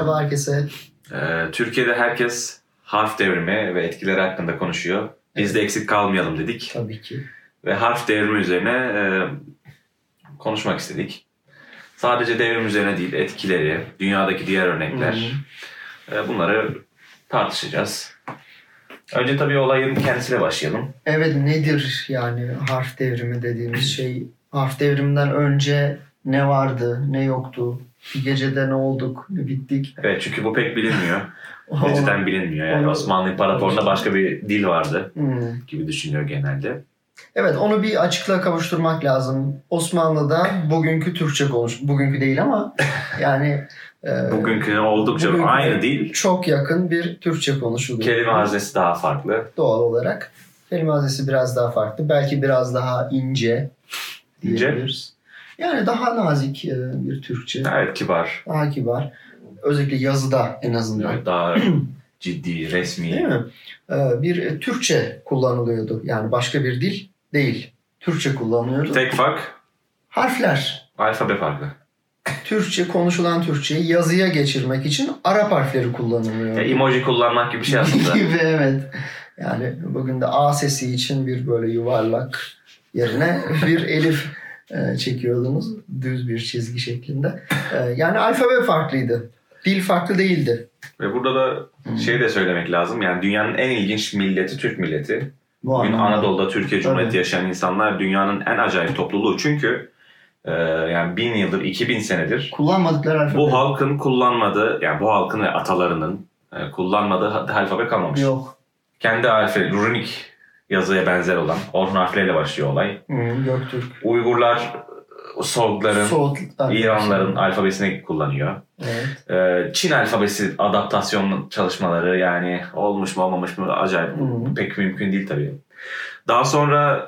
Merhaba herkese. Ee, Türkiye'de herkes harf devrimi ve etkileri hakkında konuşuyor. Biz de eksik kalmayalım dedik. Tabii ki. Ve harf devrimi üzerine e, konuşmak istedik. Sadece devrim üzerine değil, etkileri, dünyadaki diğer örnekler. e, bunları tartışacağız. Önce tabii olayın kendisiyle başlayalım. Evet nedir yani harf devrimi dediğimiz şey? Harf devriminden önce ne vardı, ne yoktu? Bir gecede ne olduk, ne bittik? Evet çünkü bu pek bilinmiyor. Önceden bilinmiyor. Yani Onu- Osmanlı İmparatorluğu'nda başka bir dil vardı Hmm. gibi düşünüyor genelde. Evet onu bir açıklığa kavuşturmak lazım. Osmanlı'da bugünkü Türkçe konuş. Bugünkü değil ama yani e, Bugünkü oldukça bugünkü aynı değil. çok yakın bir Türkçe konuşuluyor. Kelime haznesi daha farklı. Doğal olarak. Kelime haznesi biraz daha farklı. Belki biraz daha ince İnce? Yani daha nazik e, bir Türkçe. Evet kibar. Daha kibar. Özellikle yazıda en azından. Evet, daha ciddi, resmi. Değil mi? Ee, Bir e, Türkçe kullanılıyordu. Yani başka bir dil değil. Türkçe kullanılıyordu. Tek fark Harfler. alfabe farkı. Türkçe konuşulan Türkçeyi yazıya geçirmek için Arap harfleri kullanılıyor. Ya, emoji kullanmak gibi bir şey aslında. gibi evet. Yani bugün de A sesi için bir böyle yuvarlak yerine bir elif e, çekiyordunuz. Düz bir çizgi şeklinde. E, Yani alfabe farklıydı. Dil farklı değildi. Ve burada da Hmm. şey de söylemek lazım. Yani dünyanın en ilginç milleti Türk milleti. Bu Bugün anlamda. Anadolu'da Türkiye Cumhuriyeti Tabii. yaşayan insanlar dünyanın en acayip topluluğu. Çünkü e, yani bin yıldır, iki bin senedir Kullanmadıkları alfabe. bu halkın kullanmadığı, yani bu halkın ve atalarının e, kullanmadığı alfabe kalmamış. Yok. Kendi alfabe, runik yazıya benzer olan, orhun harfleriyle başlıyor olay. Hı, Göktürk. Uygurlar, Soğukların, Soğutlar. İranların alfabesini kullanıyor. Evet. Ee, Çin alfabesi adaptasyon çalışmaları yani olmuş mu olmamış mı acayip Hı. pek mümkün değil tabii. Daha sonra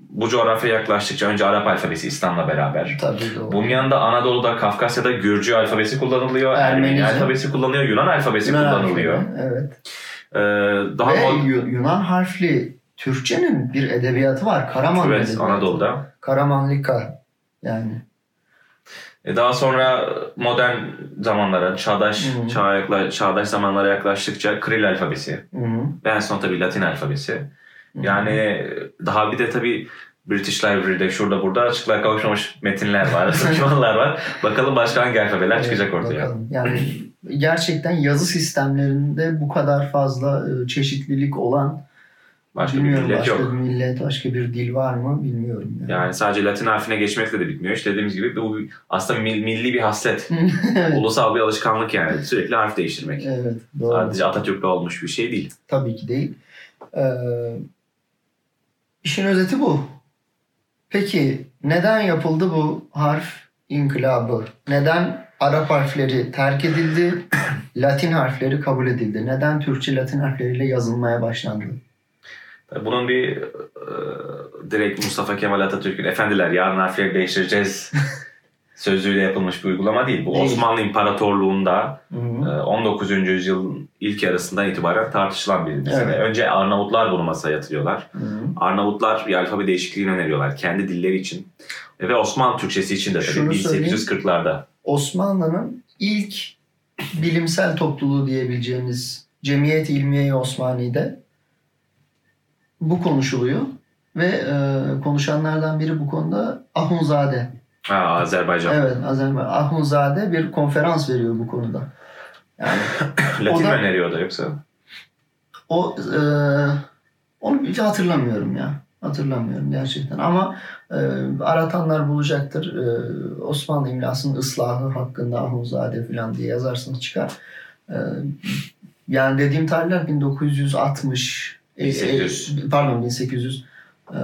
bu coğrafyaya yaklaştıkça önce Arap alfabesi İslam'la beraber. Tabii doğru. Bunun yanında Anadolu'da, Kafkasya'da Gürcü alfabesi kullanılıyor. Ermeni alfabesi kullanılıyor. Yunan alfabesi Yunan kullanılıyor. harfleri, Evet. Ee, daha Ve Yu- Yunan harfli Türkçenin bir edebiyatı var. Karaman evet, edebiyatı. Anadolu'da. Karamanlika yani. E, Daha sonra modern zamanlara, çağdaş, Hı. çağa yakla- çağdaş zamanlara yaklaştıkça Kiril alfabesi. Hı hı. Ve en son tabii Latin alfabesi. Hı. Yani daha bir de tabii British Library'de şurada burada açıklığa kavuşmamış metinler var, dokümanlar var. Bakalım başka hangi alfabeler Evet, çıkacak ortaya. bakalım. Yani gerçekten yazı sistemlerinde bu kadar fazla e, çeşitlilik olan Başka bir bilmiyorum millet başka yok. bir millet, başka bir dil var mı bilmiyorum. Yani. Yani sadece Latin harfine geçmekle de bitmiyor. İşte dediğimiz gibi bu aslında mil- milli bir haslet. evet. Ulusal bir alışkanlık yani. Sürekli harf değiştirmek. evet, doğru. Sadece Atatürk'le olmuş bir şey değil. Tabii ki değil. Ee, işin özeti bu. Peki neden yapıldı bu harf inkılabı? Neden Arap harfleri terk edildi, Latin harfleri kabul edildi? Neden Türkçe Latin harfleriyle yazılmaya başlandı? Bunun bir e, direkt Mustafa Kemal Atatürk'ün efendiler yarın harfleri değiştireceğiz sözüyle yapılmış bir uygulama değil. Bu Değil. Osmanlı İmparatorluğu'nda e, 19. yüzyılın ilk yarısından itibaren tartışılan bir mesele. Evet. Önce Arnavutlar bunu masaya yatırıyorlar. Hı hı. Arnavutlar bir alfabe değişikliğini öneriyorlar kendi dilleri için E, ve Osmanlı Türkçesi için de tabii Şunu söyleyeyim. 1840'larda. Osmanlı'nın ilk bilimsel topluluğu diyebileceğimiz Cemiyet İlmiye-i Osmani'de bu konuşuluyor. Ve e, konuşanlardan biri bu konuda Ahunzade. Ha, Azerbaycan. Evet, Azerbaycan. Ahunzade bir konferans veriyor bu konuda. Yani Latin da- mi öneriyor da yoksa? o e, onu hiç hatırlamıyorum ya. Hatırlamıyorum gerçekten ama e, aratanlar bulacaktır. E, Osmanlı imlasının ıslahı hakkında Ahunzade falan diye yazarsanız çıkar. E, yani dediğim tarihler 1960 e, 1800. e, pardon 1800 e,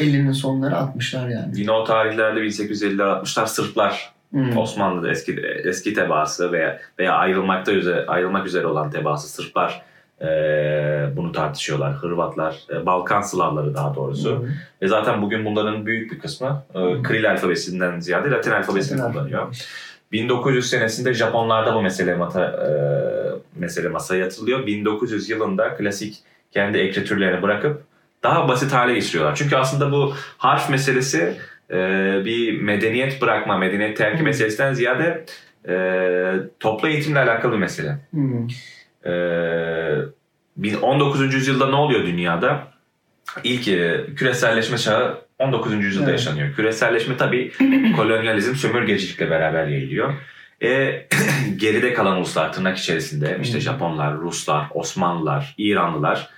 50'nin sonları 60'lar yani. Yine o tarihlerde 1850'ler 60'lar Sırplar Hmm. Osmanlı'da eski eski tebaası veya veya ayrılmakta üzere ayrılmak üzere olan tebaası Sırplar eee, bunu tartışıyorlar. Hırvatlar, e, Balkan Slavları daha doğrusu. Hı. Ve zaten bugün bunların büyük bir kısmı e, Hı. Kiril alfabesinden ziyade Latin alfabesini Latin kullanıyor. alfabesi. 1900 senesinde Japonlarda bu mesele mata, e, mesele masaya yatırılıyor. 1900 yılında klasik kendi ekritürlerini bırakıp daha basit hale getiriyorlar. Çünkü aslında bu harf meselesi e, bir medeniyet bırakma, medeniyet terki meselesinden ziyade Ee, toplu eğitimle alakalı bir mesele. Hmm. Ee, 19. yüzyılda ne oluyor dünyada? İlk e, küreselleşme çağı 19. yüzyılda Evet. yaşanıyor. Küreselleşme tabii kolonyalizm, sömürgecilikle beraber yayılıyor. E, geride kalan uluslar tırnak içerisinde işte. Japonlar, Ruslar, Osmanlılar, İranlılar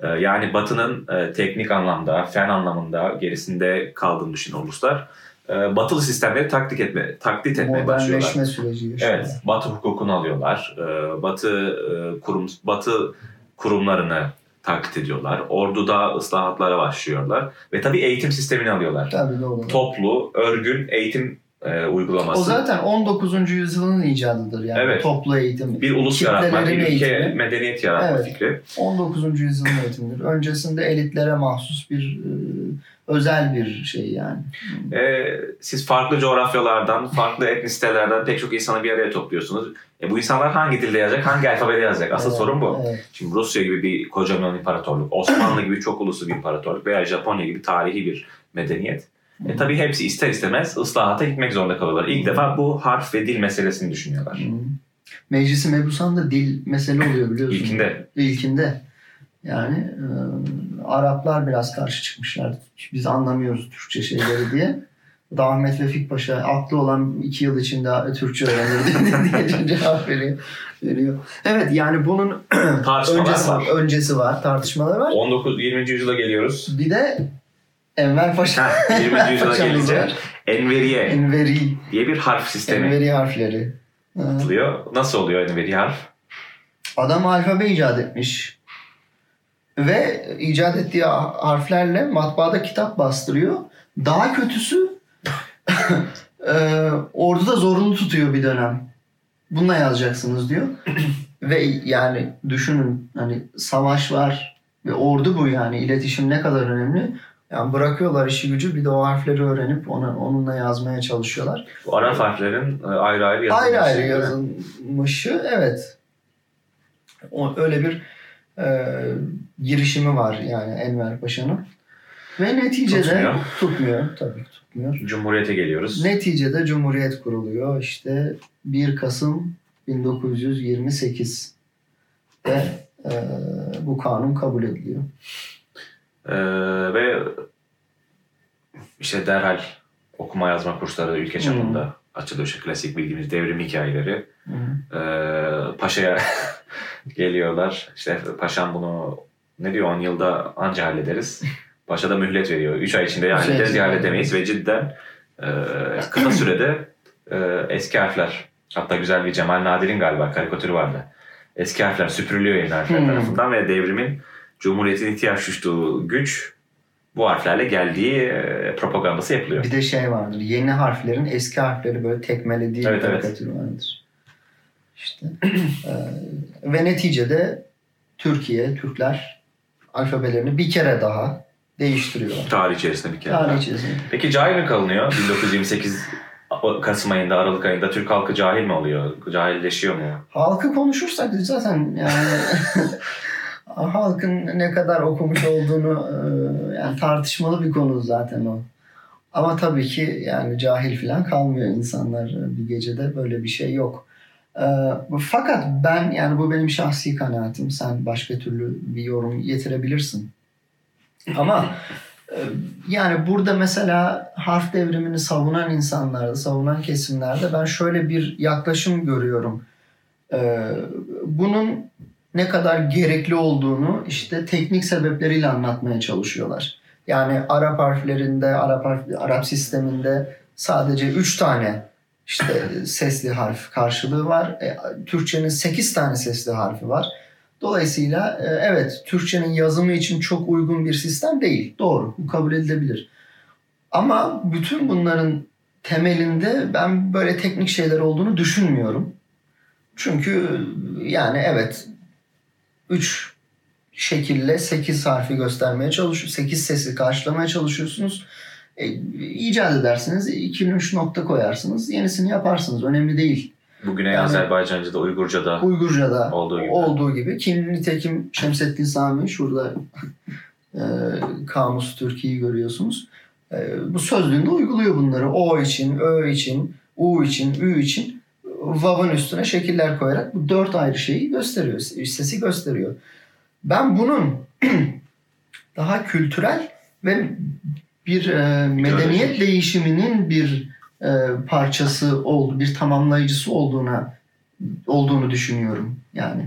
e, yani Batı'nın e, teknik anlamda, fen anlamında gerisinde kaldığını düşünen uluslar e, batılı sistemleri taklit etme, taklit etmeye başlıyorlar. Modernleşme süreci yaşıyor. Evet, Batı hukukunu alıyorlar. Ee, Batı e, kurum Batı kurumlarını taklit ediyorlar. Orduda ıslahatlara başlıyorlar ve tabii eğitim sistemini alıyorlar. Tabii doğru. Toplu, örgün eğitim e, uygulaması. O zaten 19. yüzyılın icadıdır yani Evet. toplu eğitim. bir ulus yaratma, bir ülke eğitimi. medeniyet yaratma Evet. fikri. 19. yüzyılın eğitimidir. Öncesinde elitlere mahsus bir e, özel bir şey yani. Ee, siz farklı coğrafyalardan, farklı etnisitelerden pek çok insanı bir araya topluyorsunuz. E, bu insanlar hangi dilde yazacak, hangi alfabede yazacak? Asıl Evet, sorun bu. Evet. Şimdi Rusya gibi bir kocaman imparatorluk, Osmanlı gibi çok uluslu bir imparatorluk veya Japonya gibi tarihi bir medeniyet. E tabii hepsi ister istemez ıslahata gitmek zorunda kalıyorlar. İlk defa bu harf ve dil meselesini düşünüyorlar. Hı. Meclisi Mebusan'da dil mesele oluyor biliyorsun. İlkinde. İlkinde. Yani e, Araplar biraz karşı çıkmışlar. Biz anlamıyoruz Türkçe şeyleri diye. Da Ahmet Vefik Paşa aklı olan iki yıl içinde Türkçe öğrenir diye cevap veriyor. veriyor. Evet yani bunun öncesi var. öncesi var, tartışmalar var. 19 20. yüzyıla geliyoruz. Bir de Enver Paşa. Ha, 20. yüzyıla gelince. Enveriye Enveri, diye bir harf sistemi Enveri harfleri. Ha. yapılıyor. Nasıl oluyor Enveri harf? Adam alfabe icat etmiş. Ve icat ettiği harflerle matbaada kitap bastırıyor. Daha kötüsü e, orduda zorunlu tutuyor bir dönem. Bununla yazacaksınız diyor. ve yani düşünün hani savaş var ve ordu bu yani iletişim ne kadar önemli. Yani bırakıyorlar işi gücü bir de o harfleri öğrenip ona, onunla yazmaya çalışıyorlar. Bu Arap harflerin e, ayrı ayrı yazılması. Ayrı ayrı yazılmışı evet. O, öyle bir e, girişimi var yani Enver Paşa'nın. Ve neticede Tutmuyor. tutmuyor tabii tutmuyor. Cumhuriyete geliyoruz. Neticede Cumhuriyet kuruluyor. İşte 1 Kasım 1928 ve e, bu kanun kabul ediliyor. Ee, ve işte derhal okuma yazma kursları ülke çapında açılıyor. İşte klasik bildiğimiz devrim hikayeleri. Hı. Ee, paşa'ya geliyorlar. İşte paşam bunu ne diyor 10 yılda anca hallederiz. Paşa da mühlet veriyor. 3 ay içinde hallederiz ya halledemeyiz ve cidden e, kısa sürede e, eski harfler hatta güzel bir Cemal Nadir'in galiba karikatürü vardı. Eski harfler süpürülüyor yeni harfler Hmm. tarafından ve devrimin Cumhuriyet'in ihtiyaç duyduğu güç bu harflerle geldiği e, propagandası yapılıyor. Bir de şey vardır. Yeni harflerin eski harfleri böyle tekmelediği Evet, bir evet. vardır. İşte. e, ve neticede Türkiye, Türkler alfabelerini bir kere daha değiştiriyorlar. Tarih içerisinde bir kere. Tarih daha. içerisinde. Peki cahil mi kalınıyor? 1928 Kasım ayında, Aralık ayında Türk halkı cahil mi oluyor? Cahilleşiyor mu? Halkı konuşursak zaten yani halkın ne kadar okumuş olduğunu e, yani tartışmalı bir konu zaten o. Ama tabii ki yani cahil falan kalmıyor insanlar e, bir gecede böyle bir şey yok. E, fakat ben yani bu benim şahsi kanaatim. Sen başka türlü bir yorum getirebilirsin. Ama yani burada mesela harf devrimini savunan insanlarda, savunan kesimlerde ben şöyle bir yaklaşım görüyorum. Bunun ne kadar gerekli olduğunu işte teknik sebepleriyle anlatmaya çalışıyorlar. Yani Arap harflerinde, Arap harf, Arap sisteminde sadece 3 tane işte sesli harf karşılığı var. E, Türkçenin 8 tane sesli harfi var. Dolayısıyla e, evet Türkçenin yazımı için çok uygun bir sistem değil. Doğru. Bu kabul edilebilir. Ama bütün bunların temelinde ben böyle teknik şeyler olduğunu düşünmüyorum. Çünkü yani evet 3 şekilde 8 harfi göstermeye çalışıyor. 8 sesi karşılamaya çalışıyorsunuz. E, icat edersiniz. 2-3 nokta koyarsınız. Yenisini yaparsınız. Önemli değil. Bugüne Yani- Azerbaycanca'da, Uygurca'da Uygurca'da olduğu gibi. olduğu gibi. Kim nitekim Şemsettin Sami şurada e, Kamus Türkiye'yi görüyorsunuz. E, bu sözlüğünde uyguluyor bunları. O için, Ö için, U için, Ü için vav'ın üstüne şekiller koyarak bu dört ayrı şeyi gösteriyor. Sesi gösteriyor. Ben bunun daha kültürel ve bir e, medeniyet değişiminin bir e, parçası oldu, bir tamamlayıcısı olduğuna olduğunu düşünüyorum. Yani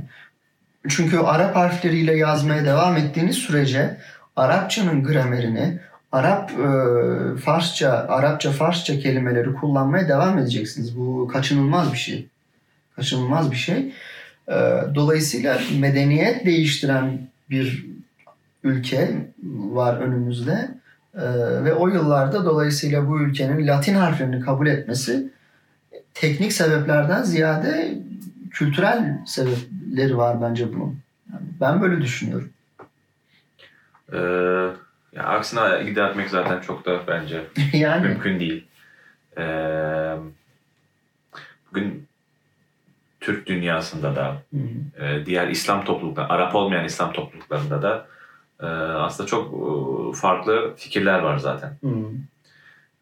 çünkü Arap harfleriyle yazmaya devam ettiğiniz sürece Arapçanın gramerini, Arap e, Farsça, Arapça Farsça kelimeleri kullanmaya devam edeceksiniz. Bu kaçınılmaz bir şey. Kaçınılmaz bir şey. E, dolayısıyla medeniyet değiştiren bir ülke var önümüzde. E, ve o yıllarda dolayısıyla bu ülkenin Latin harflerini kabul etmesi teknik sebeplerden ziyade kültürel sebepleri var bence bunun. Yani ben böyle düşünüyorum. Ee, ya aksine iddia etmek zaten çok da bence yani mümkün değil. Ee, bugün Türk dünyasında da e, diğer İslam toplulukları, Arap olmayan İslam topluluklarında da e, aslında çok e, farklı fikirler var zaten. Hı.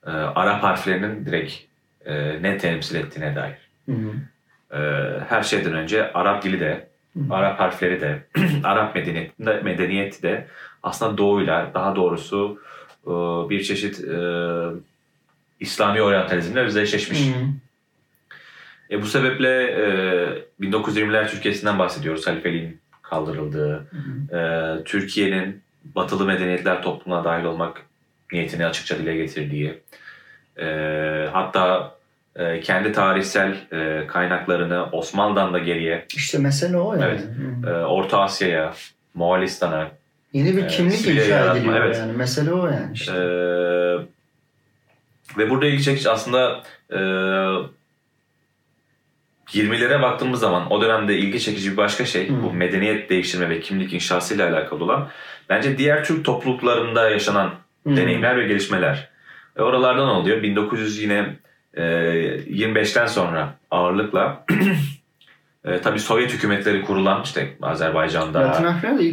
E, Arap harflerinin direkt e, ne temsil ettiğine dair. Hı. E, her şeyden önce Arap dili de, Hı. Arap harfleri de, Arap medeniyeti de, medeniyeti de aslında doğuyla, daha doğrusu e, bir çeşit e, İslami oryantalizmle özdeşleşmiş. Hı. E, bu sebeple e, 1920'ler Türkiye'sinden bahsediyoruz. Halifeliğin kaldırıldığı, e, Türkiye'nin batılı medeniyetler toplumuna dahil olmak niyetini açıkça dile getirdiği, e, hatta e, kendi tarihsel e, kaynaklarını Osmanlı'dan da geriye İşte mesele o yani. Evet. Hı. e, Orta Asya'ya, Moğolistan'a, Yeni bir Ee, kimlik Suriye inşa ediliyor evet. yani. Mesele o yani işte. Ee, ve burada ilgi çekici aslında e, 20'lere baktığımız zaman o dönemde ilgi çekici bir başka şey Hı. bu medeniyet değiştirme ve kimlik inşasıyla alakalı olan bence diğer Türk topluluklarında yaşanan Hı. deneyimler ve gelişmeler. Ve oralardan oluyor. 1900 yine e, 25'ten sonra ağırlıkla e, tabii Sovyet hükümetleri kurulan işte Azerbaycan'da,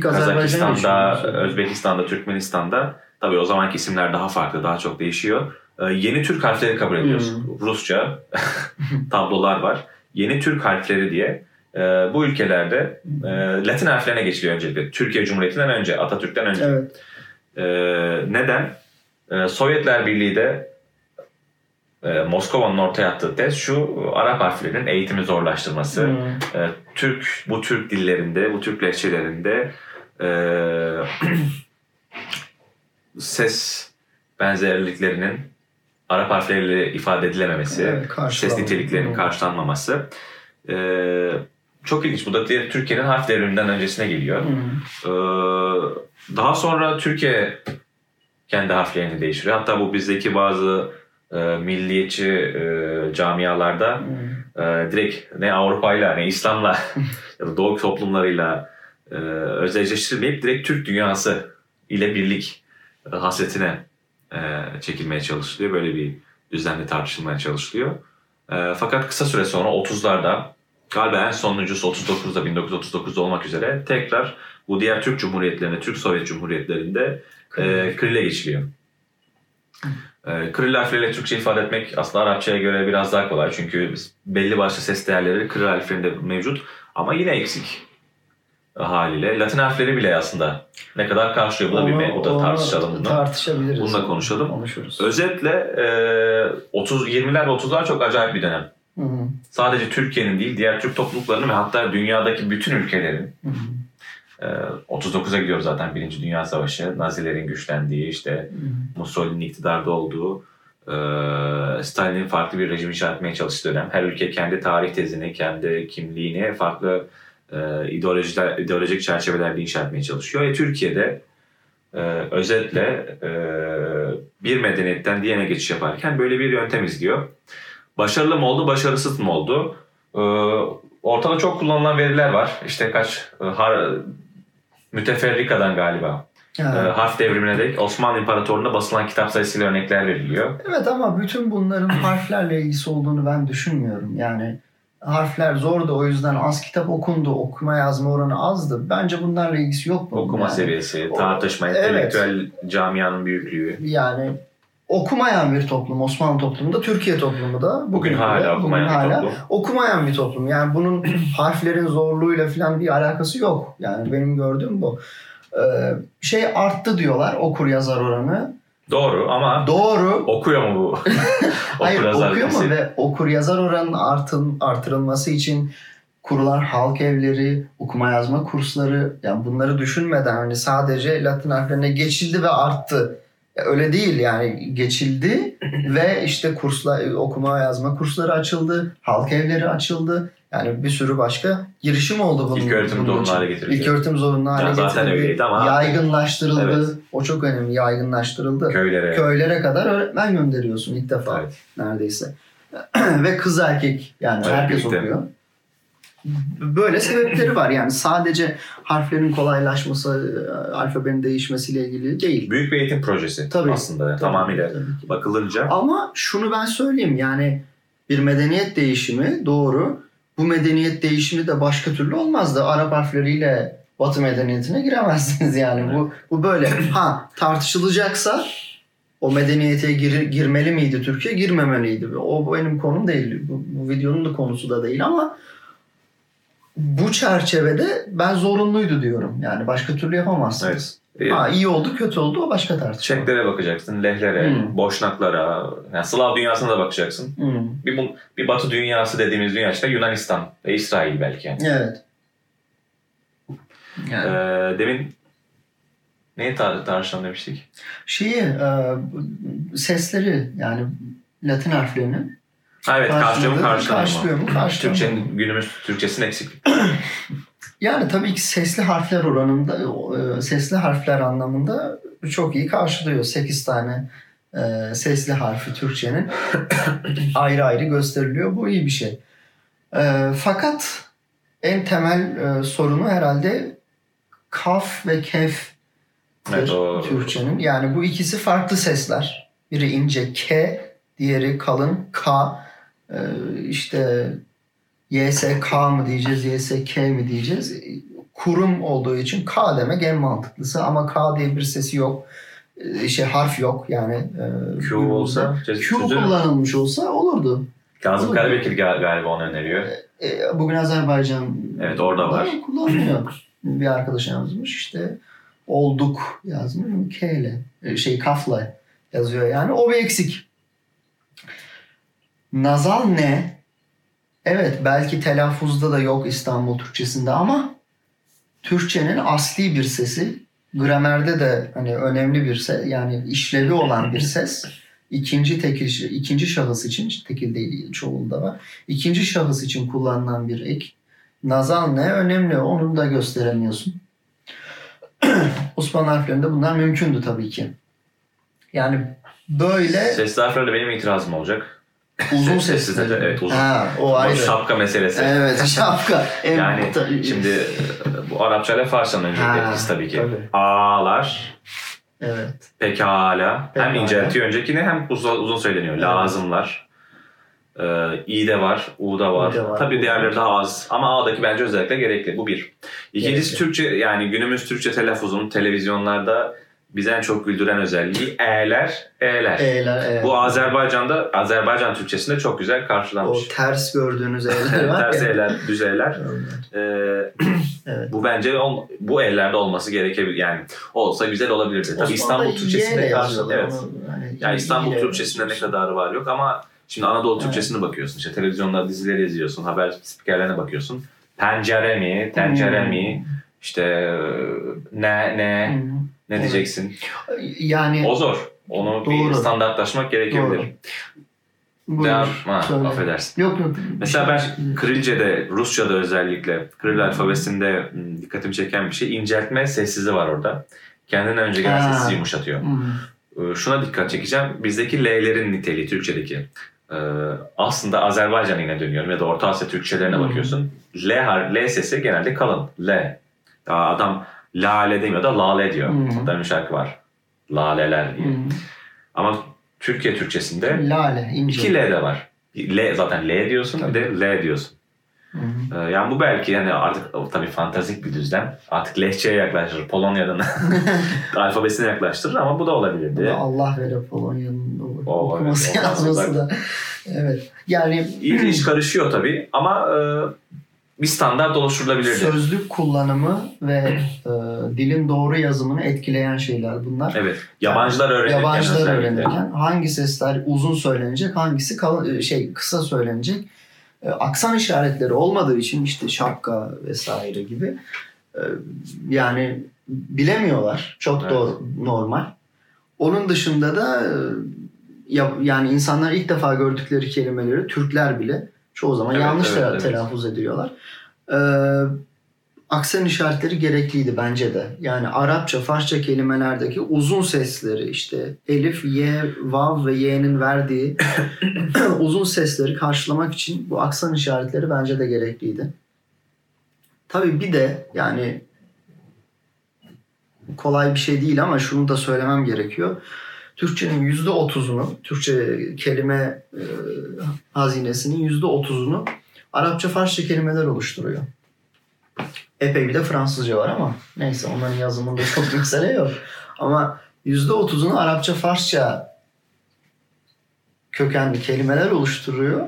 Kazakistan'da. Özbekistan'da, Türkmenistan'da tabii o zamanki isimler daha farklı, daha çok değişiyor. Ee, yeni Türk harfleri kabul ediyoruz. Rusça tablolar var. Yeni Türk harfleri diye e, bu ülkelerde e, Latin harflerine geçiliyor öncelikle. Türkiye Cumhuriyeti'nden önce, Atatürk'ten önce. Evet. E, neden? E, Sovyetler Birliği de e, Moskova'nın ortaya attığı tez şu Arap harflerinin eğitimi zorlaştırması. Hı. E, Türk bu Türk dillerinde, bu Türk lehçelerinde e, ses benzerliklerinin Arap harfleriyle ifade edilememesi, Evet, ses niteliklerinin Hı. karşılanmaması. E, çok ilginç. Bu da Türkiye'nin harf devriminden öncesine geliyor. Hı. E, daha sonra Türkiye kendi harflerini değiştiriyor. Hatta bu bizdeki bazı e, milliyetçi e, camialarda Hı. e, direkt ne Avrupa'yla ne İslam'la ya da Doğu toplumlarıyla e, özdeşleştirilmeyip direkt Türk dünyası ile birlik e, hasretine e, çekilmeye çalışılıyor. Böyle bir düzenli tartışılmaya çalışılıyor. E, fakat kısa süre sonra 30'larda galiba en sonuncusu 39'da 1939'da olmak üzere tekrar bu diğer Türk Cumhuriyetlerinde, Türk Sovyet Cumhuriyetlerinde e, Kril'e geçiliyor. E, Kril harfleriyle Türkçe ifade etmek aslında Arapçaya göre biraz daha kolay. Çünkü belli başlı ses değerleri Kril harflerinde mevcut ama yine eksik e, haliyle. Latin harfleri bile aslında ne kadar karşılıyor. Bu da bir bu da tartışalım bunu. Tartışabiliriz. Bunu da konuşalım. Konuşuruz. Özetle e, 30 20'ler ve 30'lar çok acayip bir dönem. Hı hı. Sadece Türkiye'nin değil, diğer Türk topluluklarının ve hatta dünyadaki bütün ülkelerin Hı hı. E, 39'a gidiyor zaten Birinci Dünya Savaşı. Nazilerin güçlendiği, işte. Mussolini'nin iktidarda olduğu, e, Stalin'in farklı bir rejim inşa etmeye çalıştığı dönem. Her ülke kendi tarih tezini, kendi kimliğini farklı e, ideolojiler, ideolojik çerçevelerde inşa etmeye çalışıyor. E, Türkiye'de e, özetle e, bir medeniyetten diğerine geçiş yaparken böyle bir yöntem izliyor. Başarılı mı oldu, başarısız mı oldu? E, ortada çok kullanılan veriler var. İşte kaç har, müteferrikadan galiba e, Ha. harf devrimine dek Osmanlı İmparatorluğu'nda basılan kitap sayısıyla örnekler veriliyor. Evet ama bütün bunların harflerle ilgisi olduğunu ben düşünmüyorum. Yani harfler zordu o yüzden az kitap okundu. Okuma yazma oranı azdı. Bence bunlarla ilgisi yok bunun. Okuma yani. seviyesi, O- tartışma, evet. entelektüel camianın büyüklüğü. Yani okumayan bir toplum. Osmanlı toplumu da Türkiye toplumu da. Bugün hala bile, okumayan bir hala toplum. okumayan bir toplum. Yani bunun harflerin zorluğuyla falan bir alakası yok. Yani benim gördüğüm bu. Ee, şey arttı diyorlar okur yazar oranı. Doğru ama Doğru. okuyor mu bu? Hayır okuyor mu ve okur yazar oranının artın, artırılması için kurulan halk evleri, okuma yazma kursları yani bunları düşünmeden hani sadece Latin harflerine geçildi ve arttı. Öyle değil yani geçildi ve işte kurslar okuma yazma kursları açıldı, halk evleri açıldı. Yani bir sürü başka girişim oldu bunun. İlk öğretim zorunlu hale getirildi. İlk öğretim zorunlu hale Ya zaten getirildi. öyleydi ama- Yaygınlaştırıldı. Evet. O çok önemli. Yaygınlaştırıldı Köylere. köylere kadar öğretmen gönderiyorsun ilk defa Evet. neredeyse. Ve kız erkek yani Evet, herkes birlikte. okuyor. Böyle sebepleri var yani sadece harflerin kolaylaşması, alfabenin değişmesiyle ilgili değil. Büyük bir eğitim projesi Tabii. aslında Tabii, tamamıyla tabii bakılınca. Ama şunu ben söyleyeyim yani bir medeniyet değişimi doğru. Bu medeniyet değişimi de başka türlü olmazdı. Arap harfleriyle Batı medeniyetine giremezsiniz yani. Bu bu böyle. Ha tartışılacaksa o medeniyete gir, girmeli miydi Türkiye? Girmemeliydi. O benim konum değil. Bu, bu videonun da konusu da değil ama bu çerçevede ben zorunluydu diyorum. Yani başka türlü yapamazsınız. Evet. Ha iyi oldu kötü oldu o başka tartışma. Çeklere bakacaksın, lehlere, Hmm. boşnaklara, yani Slav dünyasına da bakacaksın. Hmm. Bir, bu- bir Batı dünyası dediğimiz dünya işte Yunanistan ve İsrail belki yani. Evet. Yani. Ee, demin neyi tar- tartışalım demiştik? şeyi e, sesleri yani Latin harflerinin Ha, evet karşılıyor mu karşılamıyor karşılıyor mu? Türkçenin, günümüz Türkçesinin eksik. Yani tabii ki sesli harfler oranında e, sesli harfler anlamında çok iyi karşılıyor. 8 tane e, sesli harfi Türkçenin ayrı ayrı gösteriliyor. Bu iyi bir şey. E, fakat en temel e, sorunu herhalde kaf ve kef Evet, Türkçenin. Yani bu ikisi farklı sesler. Biri ince K, diğeri kalın K. Ee, işte YSK mı diyeceğiz, YSK mi diyeceğiz. Kurum olduğu için K demek en mantıklısı ama K diye bir sesi yok. Ee, şey harf yok yani. e, Q olsa Q kullanılmış olsa olurdu. Kazım. Karabekir gal- galiba onu öneriyor. E, bugün Azerbaycan Evet, orada var. kullanılıyor. bir arkadaş yazmış işte olduk yazmış K ile e, şey kafla yazıyor yani o bir eksik. Nazal ne? Evet belki telaffuzda da yok İstanbul Türkçesinde ama Türkçenin asli bir sesi gramerde de hani önemli bir ses yani işlevi olan bir ses ikinci tekil ikinci şahıs için tekil değil çoğulda var. İkinci şahıs için kullanılan bir ek. Nazal ne önemli onu da gösteremiyorsun. Osmanlı harflerinde bunlar mümkündü tabii ki. Yani böyle Sesli harflerle benim itirazım olacak. Uzun sesli. de, evet, uzun. Ha, o ayrı. şapka meselesi. Evet şapka. Yani şimdi e, bu Arapça ile Farsçanın öncelikli etkisi tabii ki. tabii. A'lar, Evet. pekala. Hem Pekala. inceltiyor öncekini hem uzun, uzun söyleniyor. Evet. Lazımlar. Ee, İ de var, U da var. Var, Tabii diğerleri daha az. Ama A'daki bence özellikle gerekli. Bu bir. İkincisi Gerekli. Türkçe yani günümüz Türkçe telaffuzunun televizyonlarda bizi en çok güldüren özelliği E'ler, E'ler. E'ler, evet. Bu Azerbaycan'da, Azerbaycan Türkçesinde çok güzel o karşılanmış. ters gördüğünüz E'ler var. Ters. E'ler, düz E'ler. Ee, Evet. bu bence ol- bu ellerde olması gerekebilir. Yani olsa güzel olabilirdi. Tabii İstanbul Türkçesinde karşı, yazıyorlar evet. hani Yani İstanbul Türkçesinde ne yazıyorsun. kadar var yok ama şimdi Anadolu Evet. Türkçesine bakıyorsun. İşte televizyonda dizileri izliyorsun, haber spikerlerine bakıyorsun. Pencere mi, tencere Hmm. mi, işte ne ne Hı. ne Evet. diyeceksin. Yani O zor. Onu bir Doğru. standartlaşmak gerekebilir. Doğru. Buyur, Devam, ha, söyle. affedersin. Yok yok. Mesela ben Bir şey- Krilce'de, Rusça'da özellikle Kiril alfabesinde dikkatimi çeken bir şey inceltme sessizi var orada. Kendinden önce gelen Ha. sessizi yumuşatıyor. Hı. Ee, Şuna dikkat çekeceğim. Bizdeki L'lerin niteliği Türkçedeki. Ee, aslında Azerbaycan'a yine dönüyorum ya da Orta Asya Türkçelerine Hı. bakıyorsun. L, har- L sesi genelde kalın. L. Daha adam lale demiyor da lale diyor. Hatta bir şarkı var. Laleler diye. Hı. Ama Türkiye Türkçesinde Lale, ince. iki L de var. L zaten L diyorsun bir de L diyorsun. Hı hı. Ee, Yani bu belki yani artık tabii fantastik bir düzlem. Artık lehçeye yaklaştırır. Polonya'dan alfabesine yaklaştırır ama bu da Bu olabilirdi. da Allah vere Polonya'nın O, okuması evet, yazması da. Evet. Yani iş karışıyor tabii ama e, bir standart oluşturulabilirdi. sözlük kullanımı ve e, dilin doğru yazımını etkileyen şeyler bunlar. Evet. Yabancılar öğrenirken Yabancılar öğrenirken hangi sesler uzun söylenecek, hangisi kal- şey kısa söylenecek. E, aksan işaretleri olmadığı için işte şapka vesaire gibi e, yani bilemiyorlar. Çok Evet. doğru normal. Onun dışında da e, ya, yani insanlar ilk defa gördükleri kelimeleri Türkler bile çoğu zaman Evet, yanlış evet, evet. telaffuz ediyorlar. E, aksan işaretleri gerekliydi bence de. Yani Arapça, Farsça kelimelerdeki uzun sesleri işte elif, ye, vav ve y'nin verdiği uzun sesleri karşılamak için bu aksan işaretleri bence de gerekliydi. Tabii bir de yani kolay bir şey değil ama şunu da söylemem gerekiyor. Türkçenin yüzde otuzunu, Türkçe kelime e, hazinesinin yüzde otuzunu Arapça, Farsça kelimeler oluşturuyor. Epey bir de Fransızca var ama neyse onların yazımında çok mesele yok. Ama yüzde otuzunu Arapça, Farsça kökenli kelimeler oluşturuyor.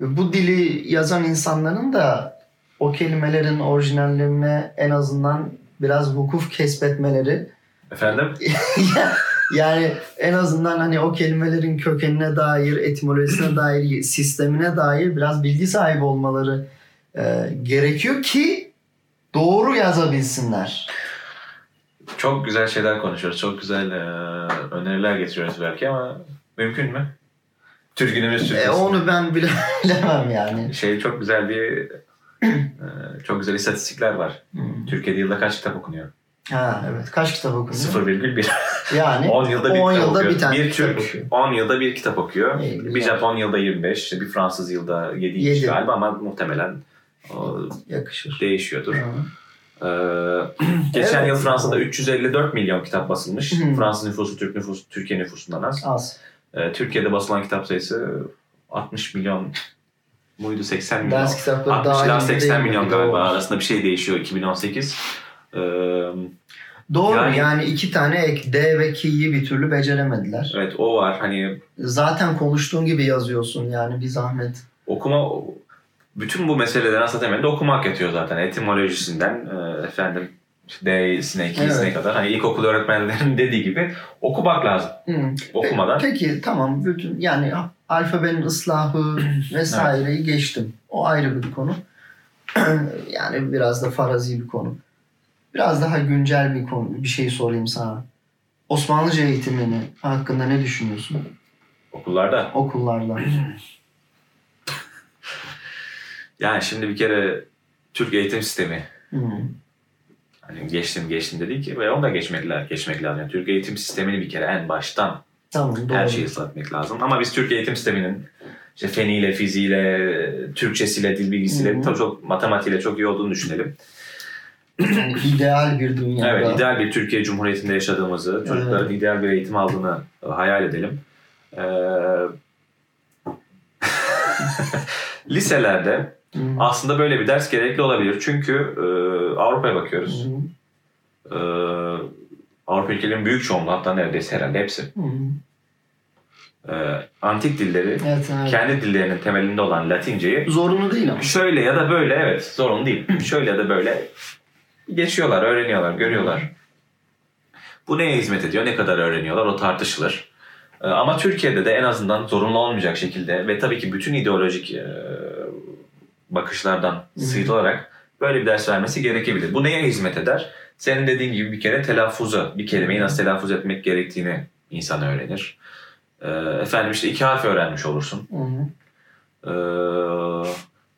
Ve bu dili yazan insanların da o kelimelerin orijinallerine en azından biraz vukuf kesbetmeleri Efendim? yani en azından hani o kelimelerin kökenine dair, etimolojisine dair, sistemine dair biraz bilgi sahibi olmaları e, gerekiyor ki doğru yazabilsinler. Çok güzel şeyler konuşuyoruz. Çok güzel e, öneriler getiriyoruz belki ama mümkün mü? Türk günümüz E, Türkçesi. onu ben bile bilemem yani. Şey çok güzel bir e, çok güzel istatistikler var. Hmm. Türkiye'de yılda kaç kitap okunuyor? Ha evet. Kaç kitap okunuyor? 0,1. Yani 10 yılda bir 10 kitap yılda okuyor. bir tane bir kitap Türk okuyor. 10 yılda bir kitap okuyor. İyi, güzel. bir Japon yılda 25, işte bir Fransız yılda 7 Yedi. galiba ama muhtemelen o yakışır. değişiyordur. Hı. Ee, geçen Evet. yıl Fransa'da 354 milyon kitap basılmış. Hı. Fransız nüfusu Türk nüfusu Türkiye nüfusundan az. Az. Ee, Türkiye'de basılan kitap sayısı 60 milyon muydu 80 milyon? Ders kitapları 60 dahil ila mi 80 değil mi? milyon galiba arasında bir şey değişiyor 2018. Ee, Doğru Yani- yani, iki tane ek D ve K'yi bir türlü beceremediler. evet o var hani Zaten konuştuğun gibi yazıyorsun yani bir zahmet. okuma bütün bu meselelerin aslında temelinde okumak yatıyor zaten. Etimolojisinden e, efendim D'sine, K'sine Evet. kadar. Hani ilkokul öğretmenlerinin dediği gibi okumak lazım. Hı. Okumadan. Peki tamam bütün yani alfabenin ıslahı vesaireyi geçtim. O ayrı bir konu. yani biraz da farazi bir konu. Biraz daha güncel bir konu bir şey sorayım sana. Osmanlıca eğitimini hakkında ne düşünüyorsun Okullarda. okullarda? Yani şimdi bir kere Türk eğitim sistemi Hı. hani geçtim geçtim dedi ki ve onu da geçmek, geçmek lazım. Yani Türk eğitim sistemini bir kere en baştan Tamam doğru. her şeyi ıslah etmek lazım. Ama biz Türk eğitim sisteminin işte feniyle, fiziğiyle, Türkçesiyle, dil bilgisiyle, hı. tabii çok matematiğiyle çok iyi olduğunu düşünelim. Yani ideal bir dünyada. Evet, ideal bir Türkiye Cumhuriyeti'nde yaşadığımızı, çocukların ideal bir eğitim aldığını e, hayal edelim. Ee, liselerde Hı. aslında böyle bir ders gerekli olabilir. Çünkü e, Avrupa'ya bakıyoruz. Hı. Ee, Avrupa ülkelerinin büyük çoğunluğu hatta neredeyse herhalde hepsi. Ee, antik dilleri Evet, evet. kendi dillerinin temelinde olan Latinceyi Zorunlu değil ama. şöyle ya da böyle evet zorun değil. Şöyle ya da böyle geçiyorlar, öğreniyorlar, görüyorlar. Bu neye hizmet ediyor, ne kadar öğreniyorlar o tartışılır. Ee, Ama Türkiye'de de en azından zorunlu olmayacak şekilde ve tabii ki bütün ideolojik e, bakışlardan sıyrılarak böyle bir ders vermesi gerekebilir. Bu neye hizmet eder? Senin dediğin gibi bir kere telaffuzu, bir kelimeyi nasıl telaffuz etmek gerektiğini insan öğrenir. Ee, Efendim işte iki harf öğrenmiş olursun. Hı hı. Ee,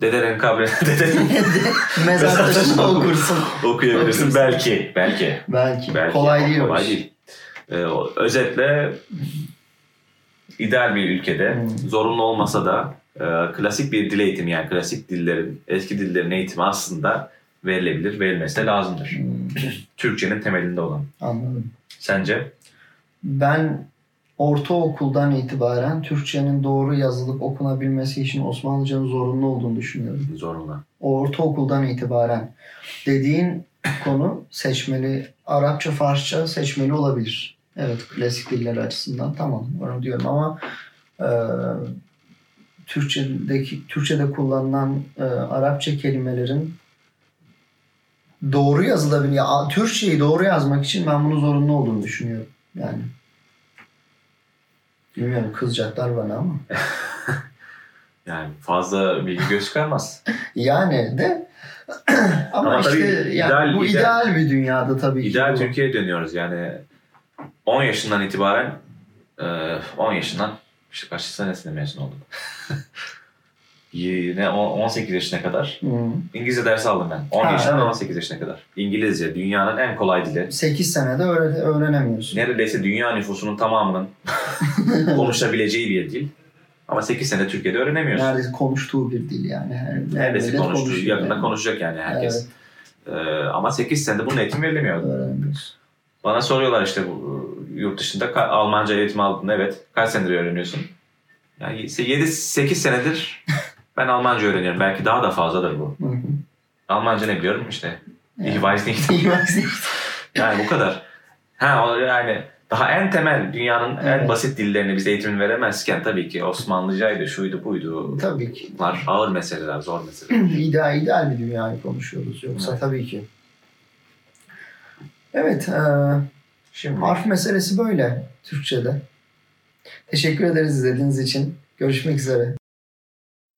Dedelerin kabrini dedenin Mezar taşını okursun. okuyabilirsin. Okursun. Belki. Belki. Belki. Belki. Kolay değil Kolay değil. Ee, özetle ideal bir ülkede Hmm. zorunlu olmasa da e, klasik bir dil eğitimi yani klasik dillerin, eski dillerin eğitimi aslında verilebilir, verilmesi de lazımdır. Hmm, Türkçenin temelinde olan. Anladım. Sence? Ben ortaokuldan itibaren Türkçenin doğru yazılıp okunabilmesi için Osmanlıcanın zorunlu olduğunu düşünüyorum. Zorunlu. Ortaokuldan itibaren dediğin konu seçmeli, Arapça, Farsça seçmeli olabilir. Evet klasik diller açısından tamam onu diyorum ama e, Türkçedeki Türkçede kullanılan e, Arapça kelimelerin doğru yazılabilir. Ya, Türkçeyi doğru yazmak için ben bunu zorunlu olduğunu düşünüyorum. Yani bilmiyorum kızacaklar bana ama. Yani fazla bilgi göz çıkarmaz. Yani de ama, Ama işte yani ideal- bu ideal- ideal, bir dünyada tabii ki. İdeal. Türkiye'ye dönüyoruz yani 10 yaşından itibaren e, 10 yaşından işte kaç senesinde mezun oldum. Yine o- 18 yaşına kadar Hı. İngilizce dersi aldım ben. 10 Ha, yaşından evet. 18 yaşına kadar. İngilizce dünyanın en kolay dili. 8 senede öğre- öğrenemiyorsun. Neredeyse dünya nüfusunun tamamının konuşabileceği bir dil. Ama 8 sene Türkiye'de öğrenemiyorsun. Neredeyse konuştuğu bir dil yani. Her, Neredeyse konuştuğu, yakında yani. konuşacak yani herkes. Evet, Ee, ama 8 senede bunun eğitim verilemiyor. öğrenemiyorsun. Bana soruyorlar işte bu yurt dışında Almanca eğitim aldın. Evet. Kaç senedir öğreniyorsun? Yani 7-8 senedir ben Almanca öğreniyorum. Belki daha da fazladır bu. Hı hı. Almanca ne biliyorum işte. Yani. Ich weiß nicht. Yani bu kadar. Ha yani daha en temel dünyanın en Evet. basit dillerini biz eğitimini veremezken tabii ki Osmanlıcaydı, şuydu buydu. tabii ki. Bunlar ağır meseleler, zor meseleler. ideal, ideal bir dünyayı konuşuyoruz. Yoksa Evet. tabii ki. Evet. E, Şimdi harf meselesi böyle Türkçe'de. Teşekkür ederiz izlediğiniz için. Görüşmek üzere.